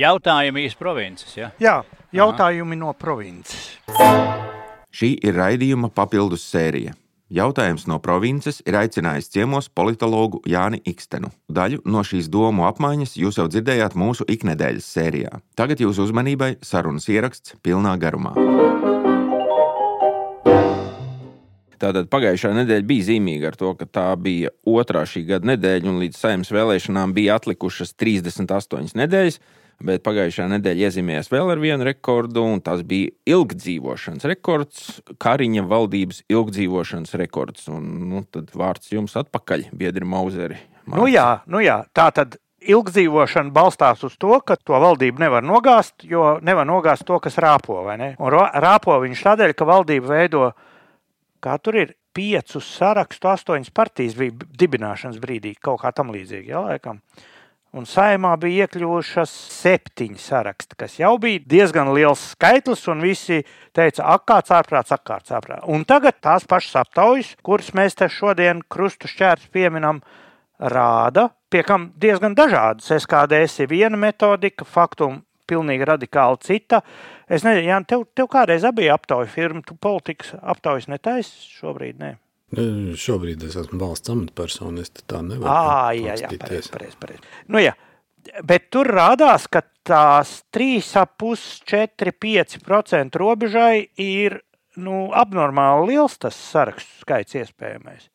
Jautājumi iz provinces. Ja? Jā, jautājumi Aha. no provinces. Šī ir raidījuma papildus sērija. Jautājums no provinces ir aicinājis ciemos politologu Jāni Ikstenu. Daļu no šīs domu apmaiņas jūs jau dzirdējāt mūsu iknedēļas sērijā. Tagad jūsu uzmanībai sarunas ieraksts pilnā garumā. Tātad pagājušā nedēļa bija zīmīga ar to, ka tā bija otrā šī gada nedēļa, un līdz saimnes vēlēšanām bija atlikušas 38 nedēļas bet pagājušā nedēļa iezīmējās vēl ar vienu rekordu, un tas bija ilgdzīvošanas rekords, Kariņa valdības ilgdzīvošanas rekords. Un, nu, tad vārds jums atpakaļ, biedri Mauzeri. Mārci. Nu jā, nu jā, tā tad ilgdzīvošana balstās uz to, ka to valdību nevar nogāzt, jo nevar nogāzt to, kas rāpo. Un rāpo viņš tādēļ, ka valdība veido, kā tur ir, piecus sarakstu, astoņas partijas bija dibināšanas brīdī, kaut kā tam līdzīga. Ja, laikam. Un saimā bija iekļuvušas septiņi saraksti, kas jau bija diezgan liels skaitlis, un visi teica, ak, kāds ārprāts, ak, kāds ārprāts. Un tagad tās pašas aptaujas, kuras mēs te šodien krustu šķērs pieminam, rāda, pie kam diezgan dažādas. SKDS ir viena metodika, faktum pilnīgi radikāli cita. Es nezinu, Jānis, tev, tev kādreiz bija aptauja firma, tu politikas aptaujas netaisi šobrīd? Ne? Nu, šobrīd es esmu valsts amatpersona. Es tā nevaru. À, jā, jā, pareizi. Pareiz, pareiz. Nu, jā. Bet tur rādās, ka tās 3,5, 4, 5% robežai ir nu, abnormāli liels tas sarakstu skaits iespējamais.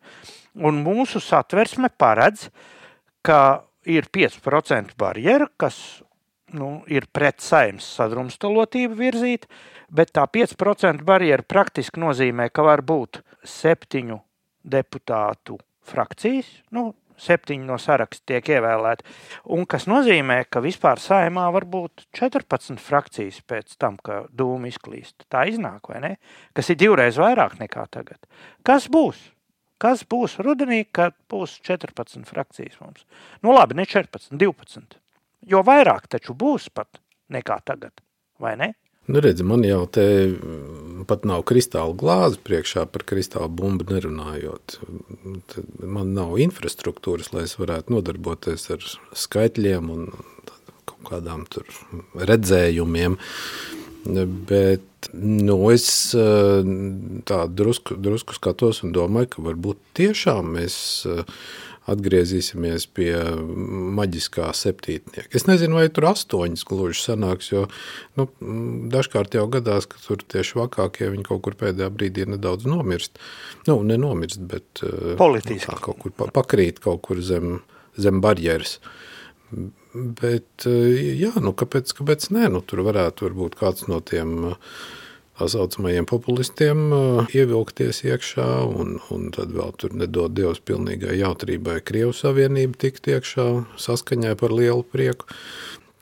Un mūsu satversme paredz, ka ir 5% barjera, kas nu, ir pret saimnes sadrumstalotību virzīta, bet tā 5% barjera praktiski nozīmē, ka var būt septiņu deputātu frakcijas, nu, septiņi no saraksta tiek ievēlēti. Un kas nozīmē, ka vispār saimā var būt 14 frakcijas pēc tam, ka dūma izklīst. Tā iznāk, vai ne? Kas ir divreiz vairāk nekā tagad. Kas būs? Kas būs rudenī, kad būs 14 frakcijas mums? Nu labi, ne 14, 12. Jo vairāk taču būs pat nekā tagad, vai ne? Nu, redz, man jau te mm, pat nav kristāla glāze priekšā par kristāla bumbu nerunājot. Man nav infrastruktūras, lai es varētu nodarboties ar skaitļiem un kaut kādām tur redzējumiem. Bet nu, es eh, tā drusku, drusku skatos un domāju, ka varbūt tiešām mēs atgriezīsimies pie maģiskā septītnieka. Es nezinu, vai tur astoņas gluži sanāks, jo nu, dažkārt jau gadās, ka tur tieši vakākie viņi kaut kur pēdējā brīdī nedaudz nomirst. Nu, nenomirst, bet eh, politiski nu, kaut kur pakrīt kaut kur zem, zem barjeras. Bet, eh, jā, nu kāpēc, kāpēc nē, nu tur varētu varbūt kāds no tiem uh, tā saucamajiem populistiem uh, ievilkties iekšā, un, un tad vēl tur nedod Dievs pilnīgai jautrībai Krievu Savienību tikt iekšā saskaņai par lielu prieku.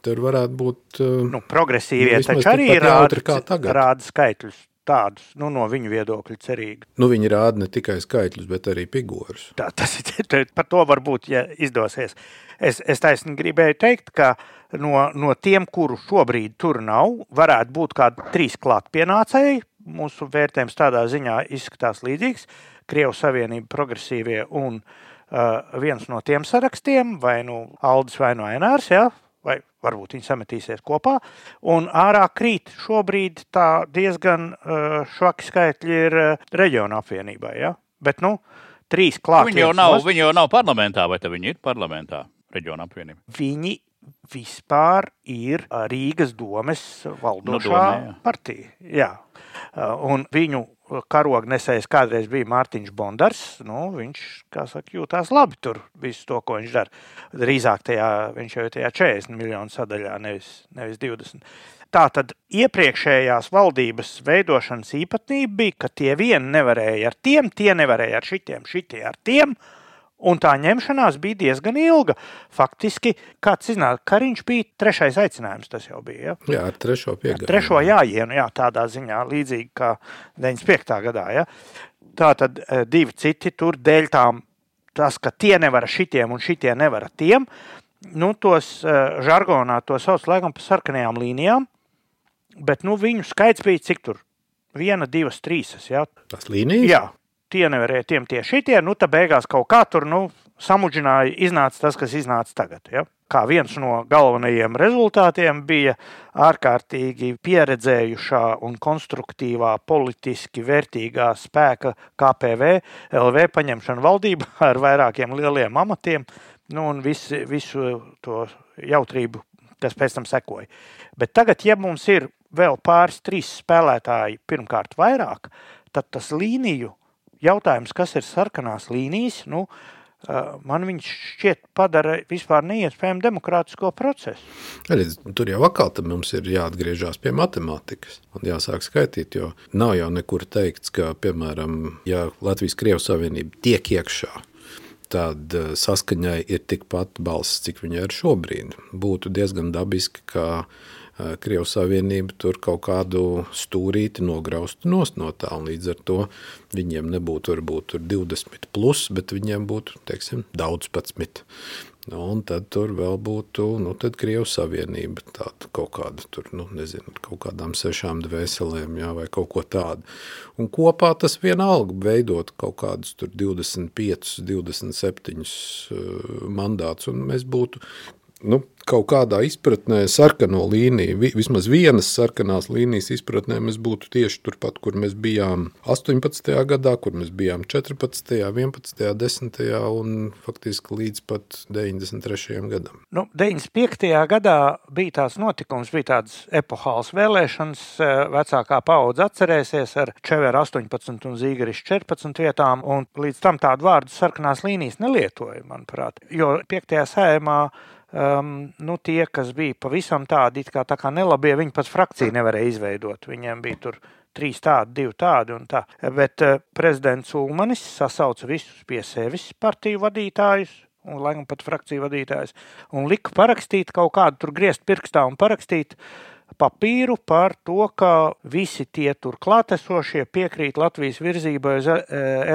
Tur varētu būt. Uh, nu, progresīvie taču arī rāda, rāda skaitļus tādus nu, no viņu viedokļa cerīgi. Nu, viņi rāda ne tikai skaitļus, bet arī figūrus. Tā, tas ir par to varbūt, ja izdosies. Es, es taisni gribēju teikt, ka no, no tiem, kuru šobrīd tur nav, varētu būt kādi trīs klātpienācēji. Mūsu vērtējums tādā ziņā izskatās līdzīgs. Krievijas Savienība, progresīvie un uh, viens no tiem sarakstiem, vai nu Aldis vai no Ainārs, ja, vai varbūt viņi sametīsies kopā. Un ārā krīt šobrīd diezgan uh, švaki skaitļi ir uh, reģiona apvienībai. Ja? Bet, nu, trīs klāt. Viņi jau nav, viņi jau nav parlamentā, vai viņi ir parlamentā, reģiona apvienība? Viņi vispār ir Rīgas domes valdošā no doma, jā. partija. Jā. Un viņu karognesējs kādreiz bija Mārtiņš Bondars. Nu, viņš, saka, jūtās labi tur visu to, ko viņš dara. Drīzāk tajā, viņš jau ir tajā 40 miljonu sadaļā, nevis, nevis 20. Tā tad iepriekšējās valdības veidošanas īpatnība bija, ka tie vieni nevarēja ar tiem, tie nevarēja ar šitiem, šitie ar tiem. Uh, Un tā ņemšanās bija diezgan ilga. Faktiski, kāds zināja, Kariņš bija trešais aicinājums. Tas jau bija. Ja? Jā, ar trešo piegājienu. Trešo jāienu, jā, tādā ziņā, līdzīgi kā 95. gadā. Ja? Tā tad e, divi citi tur dēļ tām, tas, ka tie nevar šitiem un šitie nevar tiem, nu, tos e, žargonā to sauc laikam par sarkanajām līnijām, bet nu, viņu skaits bija cik tur? Viena, divas, trīs. Ja? Tas līnijas? Jā, tie nevarēja, tiem tie šitie, nu, tā beigās kaut kā tur, nu, samudžināja, iznāca tas, kas iznāca tagad. Ja? kā viens no galvenajiem rezultātiem bija ārkārtīgi pieredzējušā un konstruktīvā, politiski vērtīgā spēka KPV, LV paņemšana valdībā ar vairākiem lieliem amatiem nu, un visi, visu to jautrību, kas pēc tam sekoja. Bet tagad, ja mums ir vēl pāris, trīs spēlētāji, pirmkārt, vairāk, tad tas līniju jautājums, kas ir sarkanās līnijas, nu, man viņš šķiet padara vispār neiespējamu demokrātisko procesu. Arī, tur jau atkal mums ir jāatgriežas pie matemātikas un jāsāk skaitīt, jo nav jau nekur teikts, ka, piemēram, ja Latvijas-Krievijas Savienība tiek iekšā, tad eh, saskaņai ir tikpat balss, cik viņai ir šobrīd. Būtu diezgan dabiski, ka eh, Krievijas Savienība tur kaut kādu stūrīti nograustu nost no tā, un līdz ar to viņiem nebūtu varbūt 20 plus, bet viņiem būtu, teiksim, daudz 11 un tad tur vēl būtu nu, Krievijas Savienība, tāda kaut kāda, tur, nu, nezinu, kaut kādām sešām dvēselēm, jā, vai kaut ko tādu. Un kopā tas vienalga veidot kaut kādus 25, 27 uh, mandātus, un mēs būtu nu, kaut kādā izpratnē sarkano līniju, vismaz vienas sarkanās līnijas izpratnē mēs būtu tieši turpat, kur mēs bijām 18. gadā, kur mēs bijām 14., 11., 10. un faktiski līdz pat 93. gadam. Nu, 95. gadā bija tāds notikums, bija tāds epohāls vēlēšanas, vecākā paudze atcerēsies ar Čeveru 18 un Zīgarišu 14 vietām, un līdz tam tādu vārdu sarkanās līnijas nelietoja, manuprāt, jo 5. sējumā um, nu, tie, kas bija pavisam tādi, kā, tā kā nelabie, viņi pat frakciju nevarēja izveidot. Viņiem bija tur trīs tādi, divi tādi un tā. Bet uh, prezidents Ulmanis sasauca visus pie sevis partiju vadītājus. Un, laikam, pat frakciju vadītājs. Un lika parakstīt kaut kādu, tur griezt pirkstā un parakstīt uh, papīru par to, ka visi tie tur klātesošie piekrīt Latvijas virzībai uz e,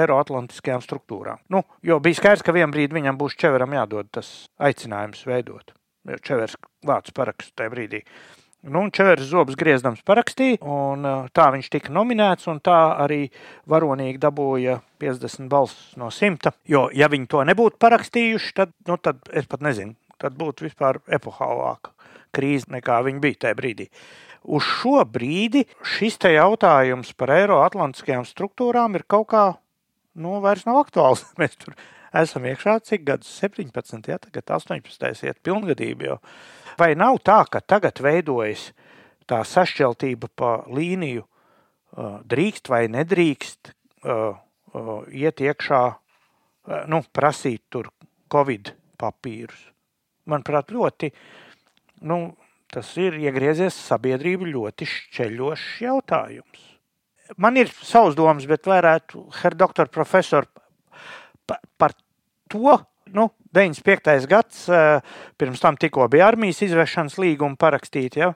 Eiroatlantiskajām struktūrām. Nu, jo bija skaidrs, ka vienā brīdī viņam būs Čeveram jādod tas aicinājums veidot. Jo Čevers vārds parakstu tajā brīdī. Nu, Čevers zobus griezdams parakstīja, un e, tā viņš tika nominēts, un tā arī varonīgi dabūja 50 balsis no 100. Jo, ja viņi to nebūtu parakstījuši, tad, nu, tad es pat nezinu, tad būtu vispār epohālāka krīze, nekā viņi bija tajā brīdī. Uz šo brīdi šis jautājums par Eiroatlantiskajām struktūrām ir kaut kā, nu, vairs nav aktuāls. Mēs tur esam iekšā, cik gadus 17, ja tagad 18, iet pilngadība jau. Vai nav tā, ka tagad veidojas tā sašķeltība pa līniju, drīkst vai nedrīkst iet iekšā, nu, prasīt tur Covid papīrus? Manuprāt, ļoti nu, tas ir iegriezies sabiedrību ļoti šķeļošs jautājums. Man ir savs domas, bet varētu, herr doktor profesor, par, par to, nu, 95. gads, eh, pirms tam tikko bija armijas izvešanas līguma parakstīt, ja,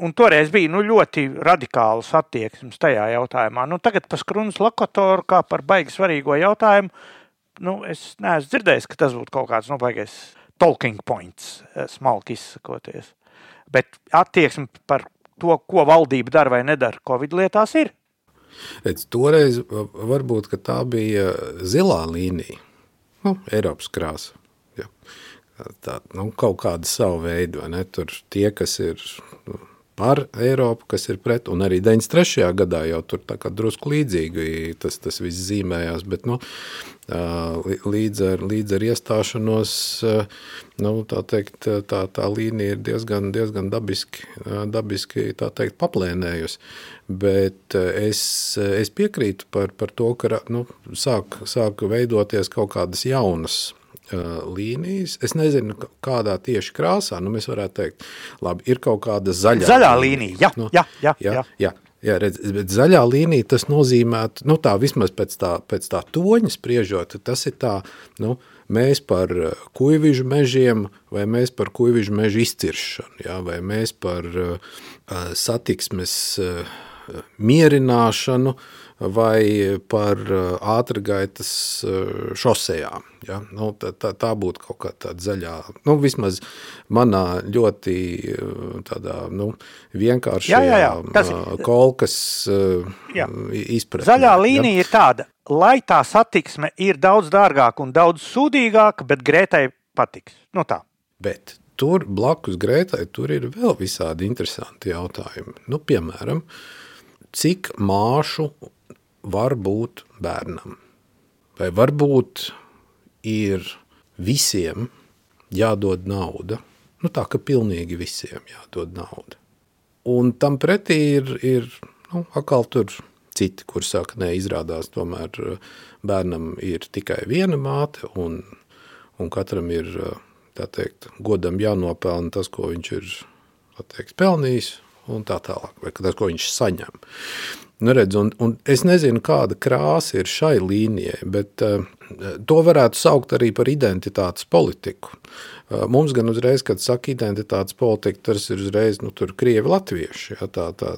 un toreiz bija nu, ļoti radikāls attieksmes tajā jautājumā. Nu, tagad par skrunas lokatoru kā par baigi svarīgo jautājumu, nu, es neesmu dzirdējis, ka tas būtu kaut kāds, nu, baigais talking points, eh, smalki izsakoties. Bet attieksme par to, ko valdība dara vai nedara Covid lietās, ir. Redz, toreiz varbūt tā bija zilā līnija, nu, Eiropas krāsa. Ja. Tā, nu, kaut kāda sava veida, vai ne? Tur tie, kas ir nu, par Eiropu, kas ir pret, un arī 93. gadā jau tur drusku līdzīgi tas, tas viss zīmējās, bet nu, līdz, ar, līdz ar iestāšanos nu, tā, teikt, tā, tā līnija ir diezgan, diezgan dabiski, dabiski teikt, paplēnējusi. Bet es, es piekrītu par, par to, ka nu, sāk, sāk veidoties kaut kādas jaunas līnijas. Es nezinu, kādā tieši krāsā, nu, mēs varētu teikt, labi, ir kaut kāda zaļā, zaļā līnija. Jā, nu, jā, jā, jā, jā. jā. Jā, redz, bet zaļā līnija tas nozīmē, nu, tā vismaz pēc tā, pēc tā toņa spriežot, tas ir tā, nu, mēs par kuivīžu mežiem vai mēs par kuivīžu mežu izciršanu, jā, vai mēs par uh, satiksmes uh, mierināšanu, uh, vai par uh, ātrgaitas uh, šosejām. Ja? Nu, tā, tā, tā būtu kaut kā tāda zaļā, nu, vismaz manā ļoti uh, tādā, nu, vienkāršajā jā, jā, jā. Tas, kolkas izpratnē. Zaļā līnija ja? ir tāda, lai tā satiksme ir daudz dārgāka un daudz sūdīgāka, bet Grētai patiks. Nu tā. Bet tur blakus Grētai tur ir vēl visādi interesanti jautājumi. Nu, piemēram, cik māšu var būt bērnam? Vai varbūt ir visiem jādod nauda? Nu, tā ka pilnīgi visiem jādod nauda. Un tam pretī ir, ir nu, atkal tur citi, kur saka, ne, izrādās tomēr bērnam ir tikai viena māte un, un katram ir tā teikt, godam jānopelna tas, ko viņš ir teikt, pelnījis, un tā tālāk, vai tas, ko viņš saņem. Nu, redz, un, un es nezinu, kāda krāsa ir šai līnijai, bet uh, to varētu saukt arī par identitātes politiku. Uh, mums gan uzreiz, kad saka identitātes politika, tas ir uzreiz nu, krievi latvieši, ja, tā, tā,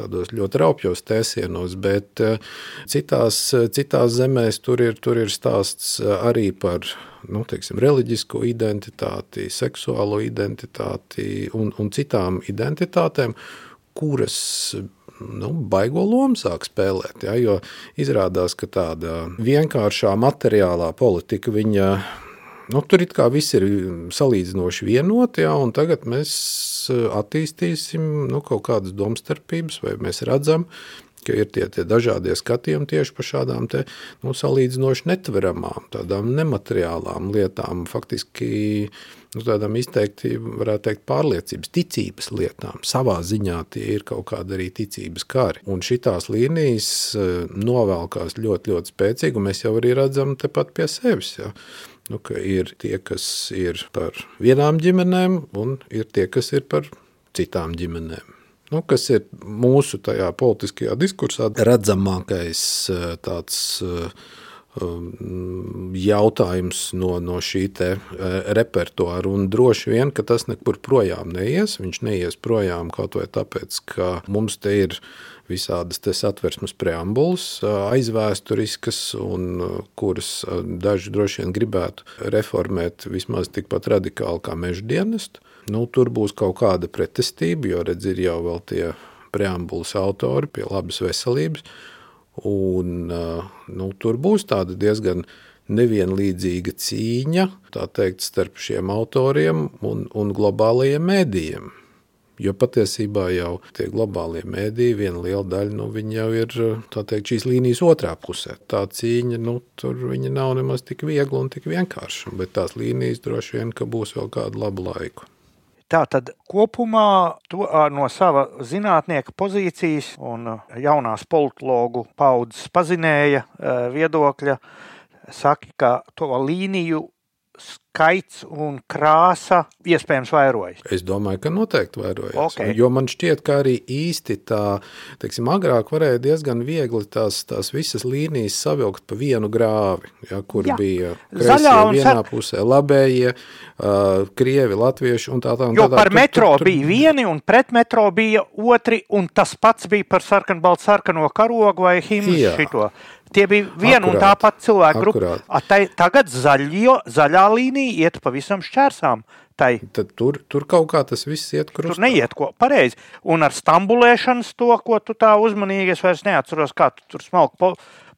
tādos ļoti raupjos tēsienos, bet uh, citās, citās zemēs tur ir, tur ir stāsts arī par nu, teiksim, reliģisko identitāti, seksuālo identitāti un, un citām identitātēm, kuras nu, baigo lomu sāk spēlēt. Ja, jo izrādās, ka tāda vienkāršā materiālā politika viņa. Nu, tur it kā viss ir salīdzinoši vienoti, ja, un tagad mēs attīstīsim nu, kaut kādas domstarpības, vai mēs redzam, ka ir tie, tie dažādie skatījumi tieši par šādām te, nu, salīdzinoši netveramām, tādām nemateriālām lietām, faktiski nu, tādām izteikti, varētu teikt, pārliecības, ticības lietām. Savā ziņā tie ir kaut kādi arī ticības kari. Un šitās līnijas e, novelkās ļoti, ļoti spēcīgi, un mēs jau arī redzam tepat pie sevis. Ja. Nu, ir tie, kas ir par vienām ģimenēm, un ir tie, kas ir par citām ģimenēm nu, kas ir mūsu tajā politiskajā diskursā redzamākais eh, tāds eh, um, jautājums no, no šī te repertuāra. Un droši vien, ka tas nekur projām neies. Viņš neies projām kaut vai tāpēc, ka mums te ir visādas satversmes preambulas, aizvēsturiskas, un kuras daži droši vien gribētu reformēt vismaz tikpat radikāli kā meža dienestu nu, tur būs kaut kāda pretestība, jo redz, ir jau tie preambulas autori pie labas veselības, un nu, tur būs tāda diezgan nevienlīdzīga cīņa teikt, starp šiem autoriem un, un globālajiem mēdījiem. Jo patiesībā jau tie globālie mēdīji, viena liela daļa, nu, jau ir teikt, šīs līnijas otrā pusē. Tā cīņa, nu, tur nav nemaz tik viegla un tik vienkārša, bet tās līnijas droši vien, būs vēl kādu labu laiku. Tā tad kopumā to, no sava zinātnieka pozīcijas un jaunās politologu paudzes pazinēja viedokļa saka, ka to līniju skaits un krāsa iespējams vairojas? Es domāju, ka noteikti vairojas. Okay. Jo man šķiet, ka arī īsti tā, teiksim, agrāk varēja diezgan viegli tās, tās visas līnijas savilkt pa vienu grāvi, ja, kur Jā. bija kreisie vienā sar... pusē, labējie, uh, krievi, latvieši un tā tā. Un jo tā, par tur, metro tur, tur... bija vieni un pret metro bija otri, un tas pats bija par sarkanbaltu sarkano karogu vai himnu šito. Tie bija viena un tā pati cilvēka grupa. Tai, tagad zaļo, zaļā līnija iet pavisam šķērsām. Tai. Tad tur, tur kaut kā tas viss iet krustā. Tur neiet ko pareizi. Un ar stambulēšanas to, ko tu tā uzmanīgi, es vairs neatceros, kā tu tur smalki po,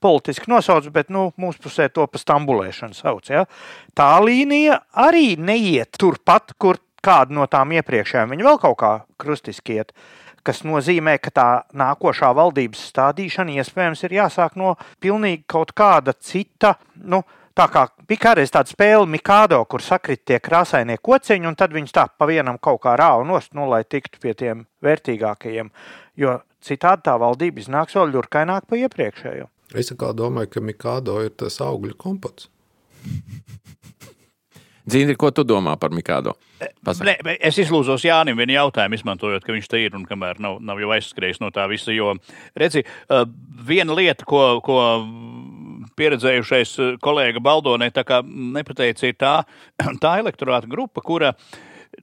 politiski nosauc, bet nu, mūsu pusē to pa stambulēšanu sauc. Ja? Tā līnija arī neiet turpat, kur kāda no tām iepriekšējām. Viņa vēl kaut kā krustiski iet. Uh, kas nozīmē, ka tā nākošā valdības stādīšana iespējams ir jāsāk no pilnīgi kaut kāda cita. Nu, Tā kā bija kādreiz tāda spēle, Mikādo, kur sakrit tie krāsainie kociņi, un tad viņš tā pa vienam kaut kā rāva nost, nu, lai tiktu pie tiem vērtīgākajiem. Jo citādi tā valdība iznāks vēl ļurkaināk pa iepriekšējo. Es domāju, ka Mikādo ir tas augļu kompots. Dzīvi, ko tu domā par Mikādo? Ne, es izlūzos Jānim vienu jautājumu, izmantojot, ka viņš te ir un kamēr nav, nav jau aizskrējis no tā visa. Jo, redzi, viena lieta, ko, ko pieredzējušais kolēģa Baldonē nepateica, ir tā, tā elektorāta grupa, kura,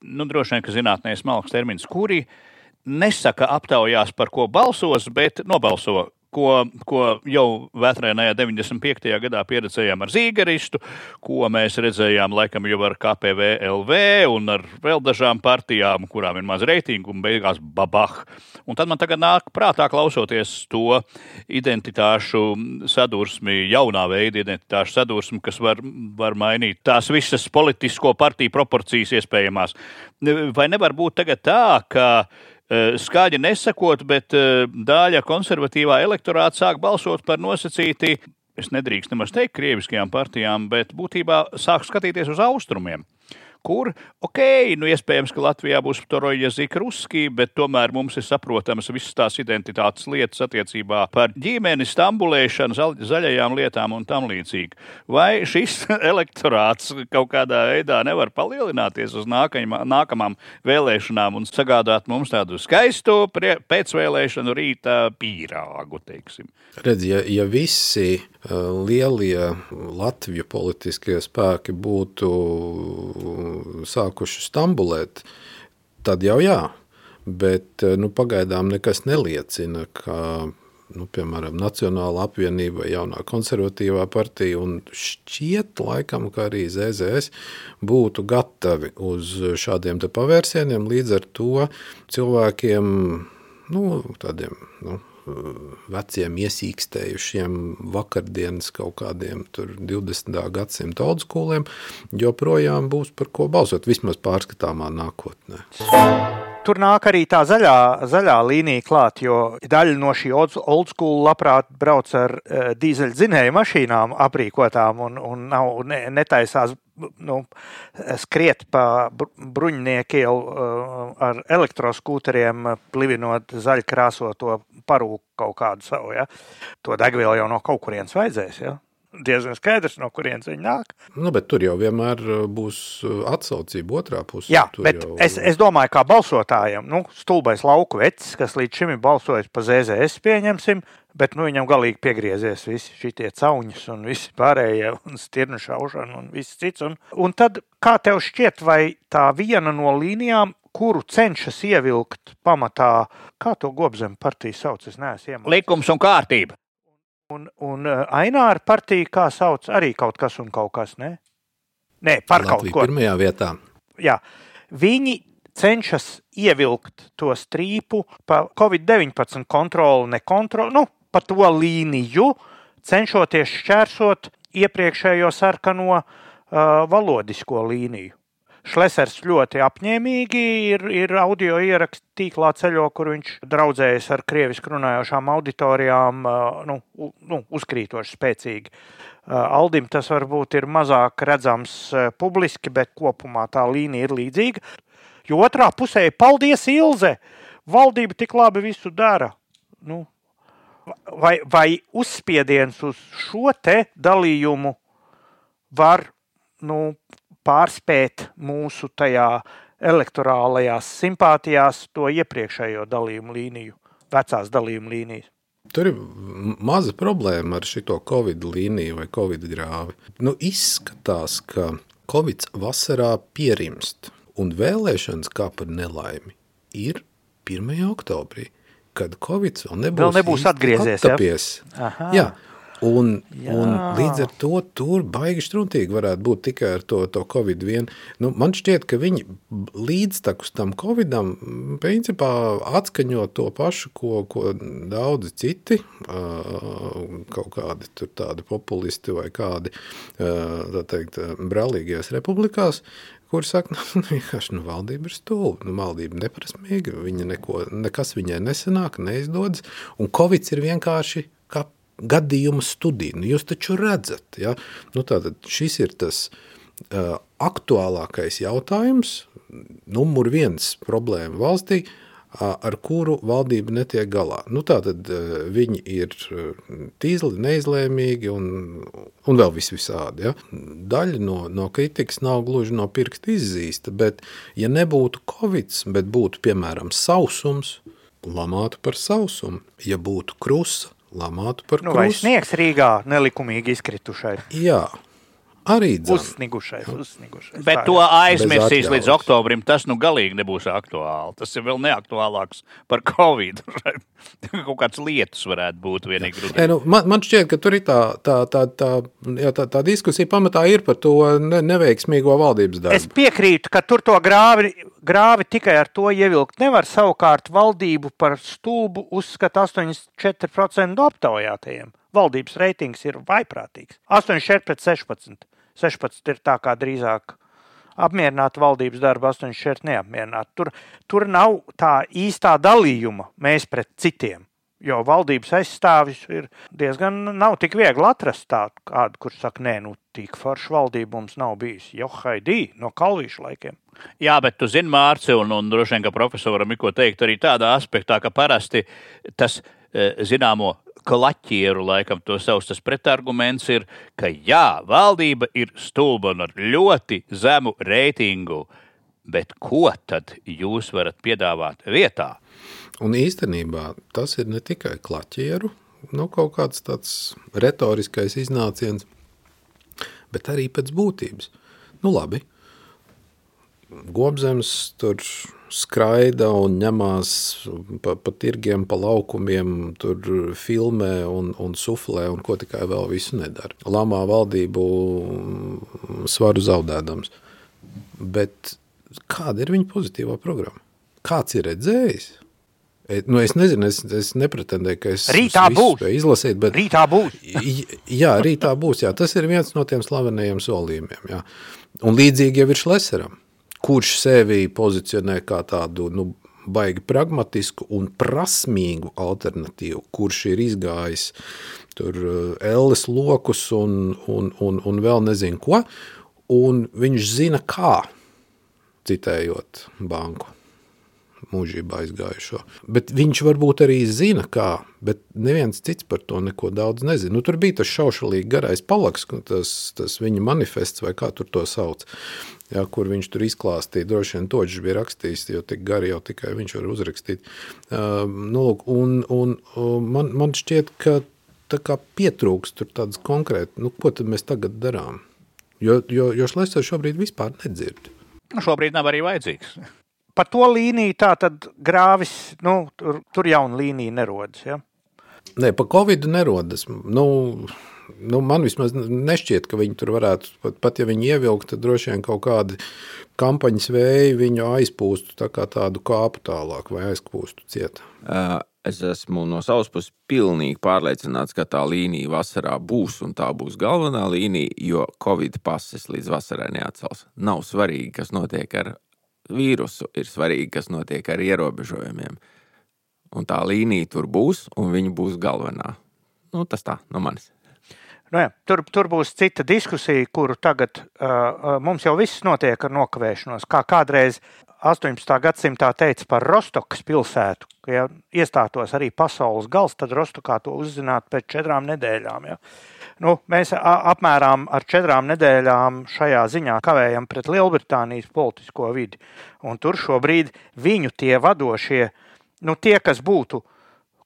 nu, droši vien, ka zinātnē smalks termins, kuri nesaka aptaujās, par ko balsos, bet nobalso ko, ko jau vētrēnajā 95. gadā pieredzējām ar Zīgeristu, ko mēs redzējām laikam jau ar KPV LV un ar vēl dažām partijām, kurām ir maz reitingu un beigās babah. Un tad man tagad nāk prātā klausoties to identitāšu sadursmi, jaunā veida identitāšu sadursmi, kas var, var mainīt tās visas politisko partiju proporcijas iespējamās. Vai nevar būt tagad tā, ka skaļi nesakot, bet eh, daļa konservatīvā elektorāta sāk balsot par nosacīti, es nedrīkst nemaz teikt, krieviskajām partijām, bet būtībā sāk skatīties uz austrumiem kur, ok, nu iespējams, ka Latvijā būs Toroja Zikruski, bet tomēr mums ir saprotams visas tās identitātes lietas attiecībā par ģimeni, stambulēšanu, zaļajām lietām un tam līdzīgi. Vai šis elektorāts kaut kādā veidā nevar palielināties uz nākamā, nākamām vēlēšanām un sagādāt mums tādu skaistu pēcvēlēšanu rīta pīrāgu, teiksim? Redz, ja, ja visi lielie Latviju politiskie spēki būtu sākuši stambulēt, tad jau jā. Bet nu, pagaidām nekas neliecina, ka nu, piemēram Nacionāla apvienība, jaunā konservatīvā partija un šķiet, laikam, ka arī ZZS būtu gatavi uz šādiem pavērsieniem. Līdz ar to cilvēkiem, nu, tādiem nu, veciem, iesīkstējušiem vakardienas kaut kādiem 20. gadsimta oldschooliem, joprojām būs par ko balsot, vismaz pārskatāmā nākotnē. Tur nāk arī tā zaļā, zaļā līnija klāt, jo daļa no šī old school labprāt brauc ar uh, dīzeļdzinēju mašīnām aprīkotām un, un nav, ne, netaisās nu, skriet pa bruņiniekiem uh, ar elektroskūteriem, plivinot zaļkrāsoto parūku kaut kādu savu. Ja? To degvielu jau no kaut kurienes vajadzēs. Ja? Diezgan skaidrs, no kurienes viņi nāk. Nu, bet tur jau vienmēr uh, būs uh, atsaucība otrā pusē. Jā, tur bet jau... es, es domāju, kā balsotājiem, nu, stulbais lauku vecs, kas līdz šim ir balsojis pa ZZS, pieņemsim, bet nu, viņam galīgi piegriezies visi šie cauņas un visi pārējie, un stirnu šaušana un viss cits. Un, un tad, kā tev šķiet, vai tā viena no līnijām, kuru cenšas ievilkt pamatā, kā to gobzem partija sauc, es neesmu iemācījies. Likums un kārtība. Un, un uh, Aināra partija, kā sauc, arī kaut kas un kaut kas, ne? Nē, par Latvija kaut ko. Pirmajā vietā. Jā, viņi cenšas ievilkt to strīpu pa Covid-19 kontroli, nekontroli, nu, pa to līniju, cenšoties šķērsot iepriekšējo sarkano uh, valodisko līniju. Šlesers ļoti apņēmīgi ir, ir audio ieraksts tīklā ceļo, kur viņš draudzējas ar krievisku runājošām auditorijām, nu, nu, uzkrītoši spēcīgi. Aldim tas varbūt ir mazāk redzams publiski, bet kopumā tā līnija ir līdzīga. Jo otrā pusē paldies Ilze! Valdība tik labi visu dara. Nu, vai, vai uzspiediens uz šo te dalījumu var nu, pārspēt mūsu tajā elektorālajās simpātijās to iepriekšējo dalījumu līniju, vecās dalījuma līnijas. Tur ir maza problēma ar šo covid līniju vai covid grāvi. Nu, izskatās, ka covid vasarā pierimst, un vēlēšanas kā par nelaimi ir 1. oktobrī, kad covid vēl nebūs, vēl nebūs atgriezies. Ja? Jā, Un, Jā. un līdz ar to tur baigi struntīgi varētu būt tikai ar to, to Covid vien. Nu, man šķiet, ka viņi līdztekus tam Covidam principā atskaņo to pašu, ko, ko daudzi citi, kaut kādi tur tādi populisti vai kādi, tā teikt, brālīgajās republikās, kur saka, nu, vienkārši nu, valdība ir stulba, nu, valdība neprasmīga, viņa neko, nekas viņai nesanāk, neizdodas, un Covid ir vienkārši kā gadījumu studiju. Nu, jūs taču redzat, ja? nu, tātad šis ir tas uh, aktuālākais jautājums, numur viens problēma valstī, ar kuru valdība netiek galā. Nu, tātad viņi ir tīzli, neizlēmīgi un, un vēl vis visādi. Ja? Daļa no, no kritikas nav gluži no pirksta izzīsta, bet ja nebūtu covid, bet būtu piemēram sausums, lamātu par sausumu, ja būtu krusa, lamātu par nu, krustu. Vai sniegs Rīgā nelikumīgi izkritušai? Jā, arī dzan. Uzsnigušais, uzsnigušais. Bet to ir. aizmirsīs līdz oktobrim. Tas nu galīgi nebūs aktuāli. Tas ir vēl neaktuālāks par Covid. Kaut kāds lietus varētu būt vienīgi. Rudenī. nu, man, man šķiet, ka tur ir tā, tā, tā, tā, jā, tā, tā diskusija pamatā ir par to ne, neveiksmīgo valdības darbu. Es piekrītu, ka tur to grāvi, grāvi tikai ar to ievilkt nevar. Savukārt valdību par stulbu uzskata 84% no aptaujātajiem. Valdības reitings ir vaiprātīgs. 84 pret 16. 16 ir tā kā drīzāk apmierināta valdības darba, 84 neapmierināta. Tur, tur nav tā īstā dalījuma mēs pret citiem. Jo valdības aizstāvis ir diezgan nav tik viegli atrast tādu, kādu, kurš saka, nē, nu, tik forša valdība mums nav bijusi. Jo haidī no kalvīšu laikiem. Jā, bet tu zini, Mārcis, un, un droši vien, ka profesoram ir ko teikt arī tādā aspektā, ka parasti tas eh, zināmo klaķieru, laikam, to savs tas pretarguments ir, ka jā, valdība ir stulba un ar ļoti zemu reitingu. Bet ko tad jūs varat piedāvāt vietā? Un īstenībā tas ir ne tikai klaķieru, nu, kaut kāds tāds retoriskais iznāciens, bet arī pēc būtības. Nu, labi. Gobzems tur skraida un ņemās pa, pa tirgiem, pa laukumiem, tur filmē un, un suflē un ko tikai vēl visu nedara. Lamā valdību svaru zaudēdams. Bet kāda ir viņa pozitīvā programma? Kāds ir redzējis? E, Nu, es nezinu, es, es nepretendēju, ka es Rītā būs. izlasīt, bet Rītā būs. Jā, rītā būs. Jā. Tas ir viens no tiem slavenajiem solījumiem. Jā. Un līdzīgi jau ir Šleseram, kurš sevi pozicionē kā tādu nu, baigi pragmatisku un prasmīgu alternatīvu, kurš ir izgājis tur eh, elles lokus un, un, un, un vēl nezinu ko. Un viņš zina, kā citējot banku mūžībā aizgājušo. Bet viņš varbūt arī zina, kā, bet neviens cits par to neko daudz nezina. Nu, tur bija tas šaušalīgi garais palaks, tas, tas viņa manifests vai kā tur to sauc. Jā, kur viņš tur izklāstīja, droši vien toģis bija rakstījis, jo tik gari jau tikai viņš var uzrakstīt. Uh, nu, lūk, un, un, un man, man šķiet, ka tā kā pietrūks tur tādas konkrēti, nu, ko tad mēs tagad darām? Jo, jo, jo Šlesers šobrīd vispār nedzird. Nu, šobrīd nav arī vajadzīgs. Par to līniju tā tad grāvis, nu, tur, tur jauna līnija nerodas. Ja? Nē, pa Covid nerodas. Nu, nu, man vismaz nešķiet, ka viņi tur varētu, pat, pat ja viņi ievilktu, tad droši vien kaut kādi kampaņas vēji viņu aizpūstu tā kā tādu kāpu tālāk vai aizpūstu ciet. Uh, Es esmu no savas puses pilnīgi pārliecināts, ka tā līnija vasarā būs un tā būs galvenā līnija, jo Covid pases līdz vasarai neatcels. Nav svarīgi, kas notiek ar vīrusu, ir svarīgi, kas notiek ar ierobežojumiem. Un tā līnija tur būs, un viņa būs galvenā. Nu, tas tā no manis. Nu, jā, tur, tur būs cita diskusija, kuru tagad uh, mums jau viss notiek ar nokavēšanos. Kā kādreiz 18. gadsimtā teica par Rostokas pilsētu, ka ja iestātos arī pasaules gals, tad Rostokā to uzzinātu pēc četrām nedēļām. Ja. Nu, mēs apmēram ar četrām nedēļām šajā ziņā kavējam pret Lielbritānijas politisko vidi. Un tur šobrīd viņu tie vadošie, nu, tie, kas būtu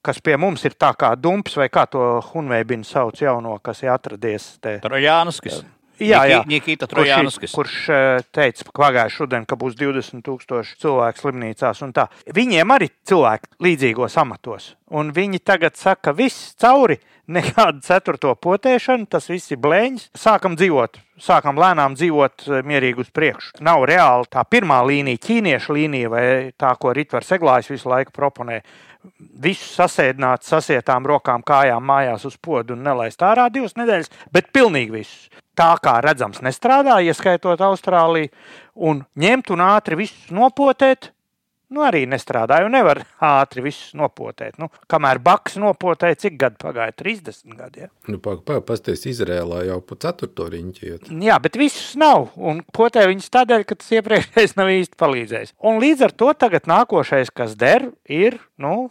kas pie mums ir tā kā dumps, vai kā to Hunveibinu sauc jauno, kas ir atradies te. Trojānskis. Jā, jā. Nikita Kurš, Trojānskis. kurš eh, teica pagājušajā rudenī, ka būs 20,000 cilvēku slimnīcās. un tā. Viņiem arī cilvēki līdzīgos amatos. Un viņi tagad saka, viss cauri, nekāda ceturto potēšana, tas viss ir blēņas. Sākam dzīvot, sākam lēnām dzīvot eh, mierīgi uz priekšu. Nav reāli tā pirmā līnija, ķīniešu līnija vai tā, ko Ritvars Eglājs visu laiku proponē. Visu sasēdināt, sasietām rokām, kājām mājās uz podu un nelaist ārā divas nedēļas, bet pilnīgi visus. Tā kā redzams, nestrādā, ieskaitot Austrāliju, un ņemt un ātri visus nopotēt. Nu, arī nestrādāja, nevar ātri visus nopotēt. Nu, kamēr Baks nopotēja, cik gadi pagāja? 30 gadi. Ja? Nu, Pastāstiet, Izrēlā jau pa ceturto riņķi iet. Jā, bet visus nav. Un potē viņus tādēļ, ka tas iepriekšējais nav īsti palīdzējis. Un līdz ar to tagad nākošais, kas der, ir, nu,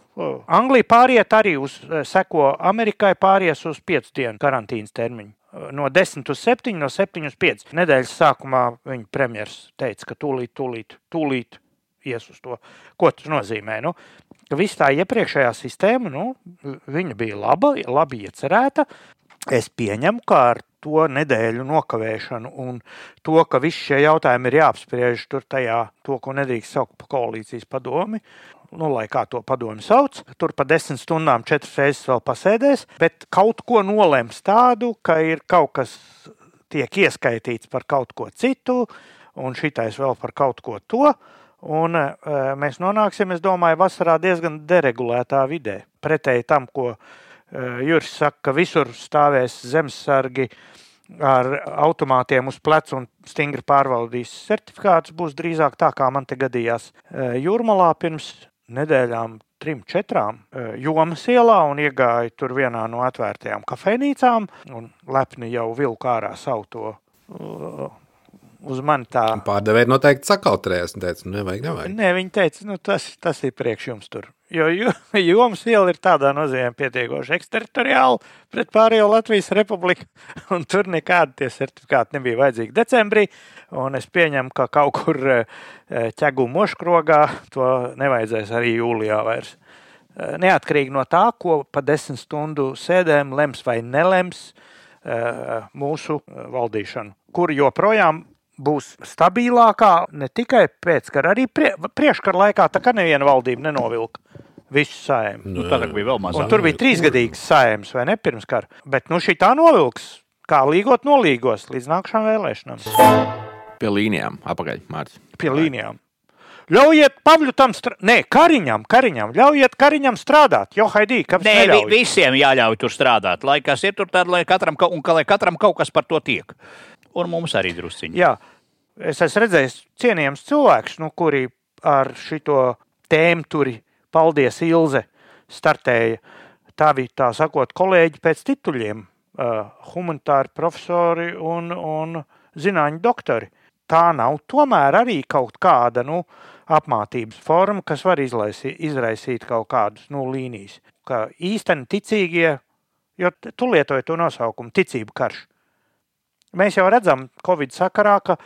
Anglija pāriet arī uz, seko Amerikai pāries uz 5 dienu karantīnas termiņu. No 10 uz 7, no 7 uz 5. Nedēļas sākumā viņa premjeras teica, ka tūlīt, tūlīt, tūlīt ies uz to. Ko tas nozīmē? Nu, ka viss tā iepriekšējā sistēma, nu, viņa bija laba, labi iecerēta. Es pieņemu, ka ar to nedēļu nokavēšanu un to, ka visi šie jautājumi ir jāapspriež tur tajā, to, ko nedrīkst saukt par koalīcijas padomi. Nu, lai kā to padomu sauc, tur pa desmit stundām četras reizes vēl pasēdēs, bet kaut ko nolems tādu, ka ir kaut kas tiek ieskaitīts par kaut ko citu, un šitais vēl par kaut ko to. Un e, mēs nonāksim, es domāju, vasarā diezgan deregulētā vidē. Pretēji tam, ko Eh, Juris saka, ka visur stāvēs zemesargi ar automātiem uz pleca un stingri pārvaldīs certifikātus. Būs drīzāk tā, kā man te gadījās eh, Jūrmalā pirms nedēļām, trim, četrām eh, jomas ielā un iegāju tur vienā no atvērtajām kafejnīcām un lepni jau vilku ārā savu to uz mani tā. Pārdevēji noteikti sakautrējās un teica, nu, nevajag, nevajag. Nē, viņi teica, nu, tas, tas ir priekš jums tur. Jo jomas iela ir tādā nozīmē pietiekoši eksteritoriāli pret pārējo Latvijas republiku, un tur nekādi tie certifikāti nebija vajadzīgi decembrī, un es pieņemu, ka kaut kur eh, ķegu moškrogā to nevajadzēs arī jūlijā vairs. Eh, neatkarīgi no tā, ko pa desmit stundu sēdēm lems vai nelems mūsu valdīšanu, kur joprojām būs stabilākā ne tikai pēckara, arī prie, priekškara laikā. Tā kā neviena valdība nenovilka visu sēmu. Nu, tā bija vēl mazāk. Un tur bija trīsgadīgs sēms vai ne pirms kara. Bet nu šī tā novilks, kā līgot nolīgos līdz nākamajām vēlēšanām. Pie līnijām, apakaļ, Mārcis. Pie līnijām. Ļaujiet Pavļu tam strādāt, nē, Kariņam, Kariņam, ļaujiet Kariņam strādāt. Jo, Haidī, kāpēc? Nē, vi, visiem jāļauj tur strādāt. Lai kas ir tur, tad lai katram, un ka lai katram kaut kas par to tiek un mums arī drusciņi. Jā, es esmu redzējis cienījams cilvēks, nu, kuri ar šito tēmu turi, paldies Ilze, startēja. Bija tā sakot, kolēģi pēc tituļiem, uh, humanitāri profesori un, un zinātņu doktori. Tā nav tomēr arī kaut kāda nu, apmācības forma, kas var izlaisīt, izraisīt kaut kādas nu, līnijas. Kā īstenībā ticīgie, jo tu lietoji to nosaukumu, ticību karš. Mēs jau redzam, Covid sakarā, ka